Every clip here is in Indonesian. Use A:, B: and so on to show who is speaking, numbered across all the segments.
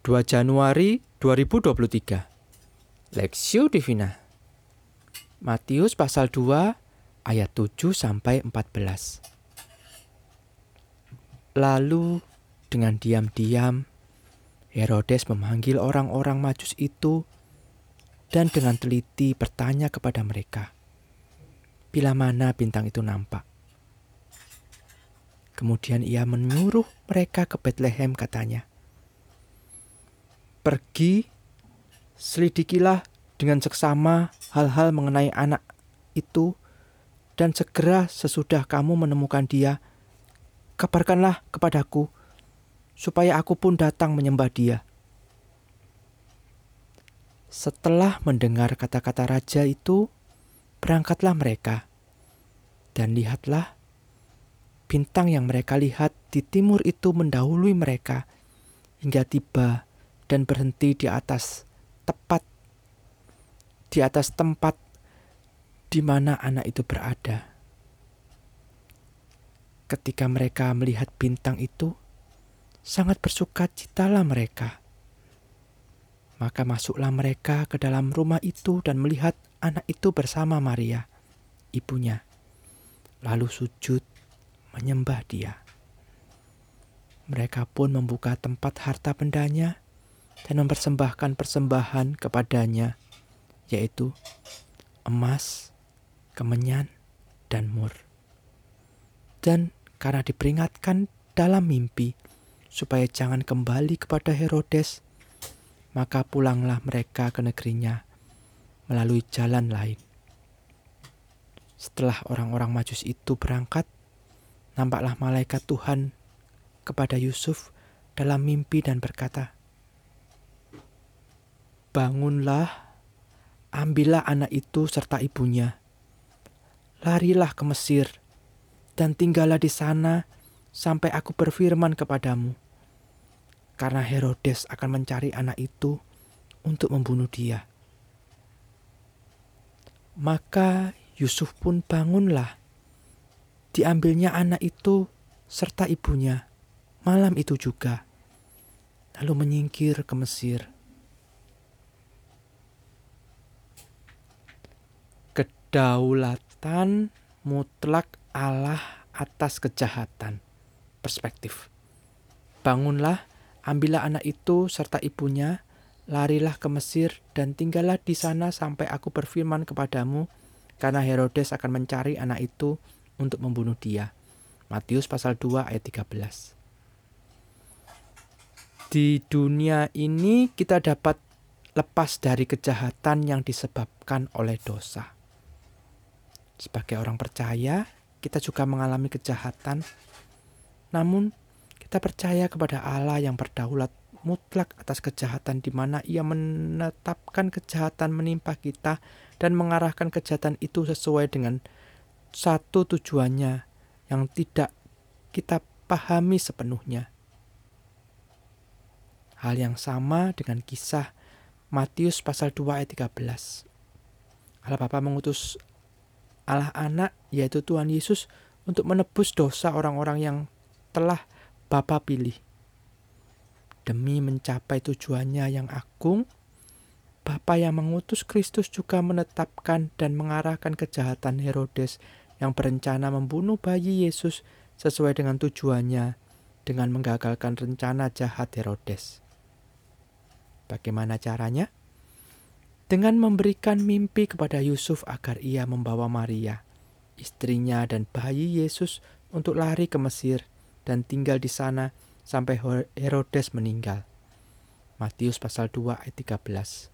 A: 2 Januari 2023 Lexio Divina. Matius pasal 2 ayat 7 sampai 14 Lalu dengan diam-diam Herodes memanggil orang-orang Majus itu dan dengan teliti bertanya kepada mereka bila mana bintang itu nampak. Kemudian ia menyuruh mereka ke Bethlehem katanya Pergi, selidikilah dengan seksama hal-hal mengenai anak itu, dan segera sesudah kamu menemukan dia, kabarkanlah kepadaku, supaya aku pun datang menyembah dia. Setelah mendengar kata-kata raja itu, berangkatlah mereka, dan lihatlah, bintang yang mereka lihat di timur itu mendahului mereka hingga tiba dan berhenti di atas tepat di atas tempat di mana anak itu berada. Ketika mereka melihat bintang itu, sangat bersuka citalah mereka. Maka masuklah mereka ke dalam rumah itu dan melihat anak itu bersama Maria, ibunya. Lalu sujud menyembah dia. Mereka pun membuka tempat harta bendanya dan mempersembahkan persembahan kepadanya, yaitu emas, kemenyan, dan mur. Dan karena diperingatkan dalam mimpi supaya jangan kembali kepada Herodes, maka pulanglah mereka ke negerinya melalui jalan lain. Setelah orang-orang Majus itu berangkat, nampaklah malaikat Tuhan kepada Yusuf dalam mimpi dan berkata, Bangunlah, ambillah anak itu serta ibunya. Larilah ke Mesir, dan tinggallah di sana sampai aku berfirman kepadamu. Karena Herodes akan mencari anak itu untuk membunuh dia. Maka Yusuf pun bangunlah. Diambilnya anak itu serta ibunya malam itu juga, lalu menyingkir ke Mesir. Kedaulatan mutlak Allah atas kejahatan. Perspektif. Bangunlah, ambillah anak itu serta ibunya, larilah ke Mesir dan tinggallah di sana sampai aku berfirman kepadamu, karena Herodes akan mencari anak itu untuk membunuh dia. Matius pasal 2 ayat 13. Di dunia ini kita dapat lepas dari kejahatan yang disebabkan oleh dosa. Sebagai orang percaya, kita juga mengalami kejahatan. Namun, kita percaya kepada Allah yang berdaulat mutlak atas kejahatan di mana ia menetapkan kejahatan menimpa kita dan mengarahkan kejahatan itu sesuai dengan satu tujuannya yang tidak kita pahami sepenuhnya. Hal yang sama dengan kisah Matius pasal 2 ayat 13. Allah Bapa mengutus Allah anak yaitu Tuhan Yesus untuk menebus dosa orang-orang yang telah Bapa pilih. Demi mencapai tujuannya yang agung, Bapa yang mengutus Kristus juga menetapkan dan mengarahkan kejahatan Herodes yang berencana membunuh bayi Yesus sesuai dengan tujuannya dengan menggagalkan rencana jahat Herodes. Bagaimana caranya? Dengan memberikan mimpi kepada Yusuf agar ia membawa Maria, istrinya dan bayi Yesus untuk lari ke Mesir dan tinggal di sana sampai Herodes meninggal. Matius pasal 2 ayat 13.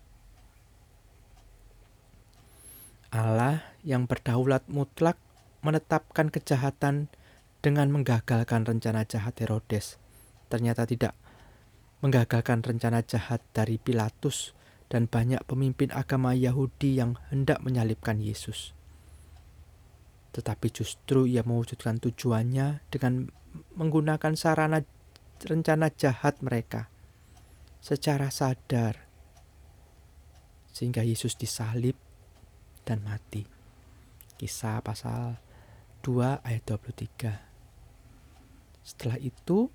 A: Allah yang berdaulat mutlak menetapkan kejahatan dengan menggagalkan rencana jahat Herodes. Ternyata tidak menggagalkan rencana jahat dari Pilatus dan banyak pemimpin agama Yahudi yang hendak menyalibkan Yesus. Tetapi justru ia mewujudkan tujuannya dengan menggunakan sarana rencana jahat mereka secara sadar sehingga Yesus disalib dan mati. Kisah pasal 2 ayat 23. Setelah itu,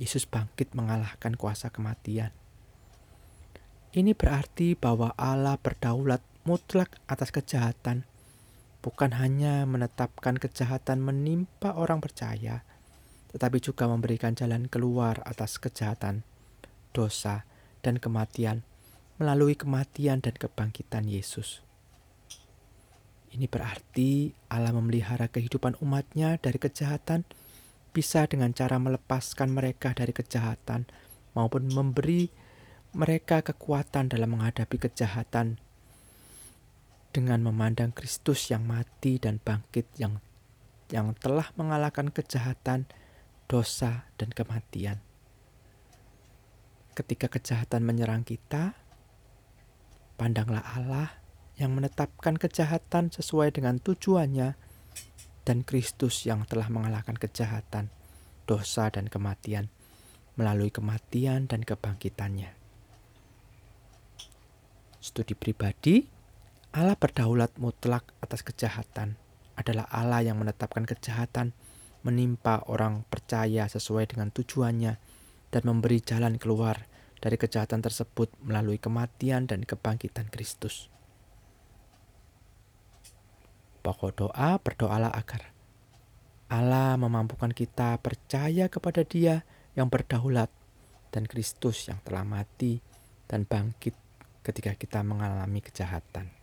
A: Yesus bangkit mengalahkan kuasa kematian Ini berarti bahwa Allah berdaulat mutlak atas kejahatan, bukan hanya menetapkan kejahatan menimpa orang percaya, tetapi juga memberikan jalan keluar atas kejahatan, dosa, dan kematian melalui kematian dan kebangkitan Yesus. Ini berarti Allah memelihara kehidupan umatnya dari kejahatan bisa dengan cara melepaskan mereka dari kejahatan maupun memberi mereka kekuatan dalam menghadapi kejahatan dengan memandang Kristus yang mati dan bangkit yang yang telah mengalahkan kejahatan, dosa, dan kematian. Ketika kejahatan menyerang kita, pandanglah Allah yang menetapkan kejahatan sesuai dengan tujuannya dan Kristus yang telah mengalahkan kejahatan, dosa, dan kematian melalui kematian dan kebangkitannya studi pribadi, Allah berdaulat mutlak atas kejahatan. Adalah Allah yang menetapkan kejahatan menimpa orang percaya sesuai dengan tujuannya dan memberi jalan keluar dari kejahatan tersebut melalui kematian dan kebangkitan Kristus. Pokok doa berdoalah agar Allah memampukan kita percaya kepada Dia yang berdaulat dan Kristus yang telah mati dan bangkit ketika kita mengalami kejahatan.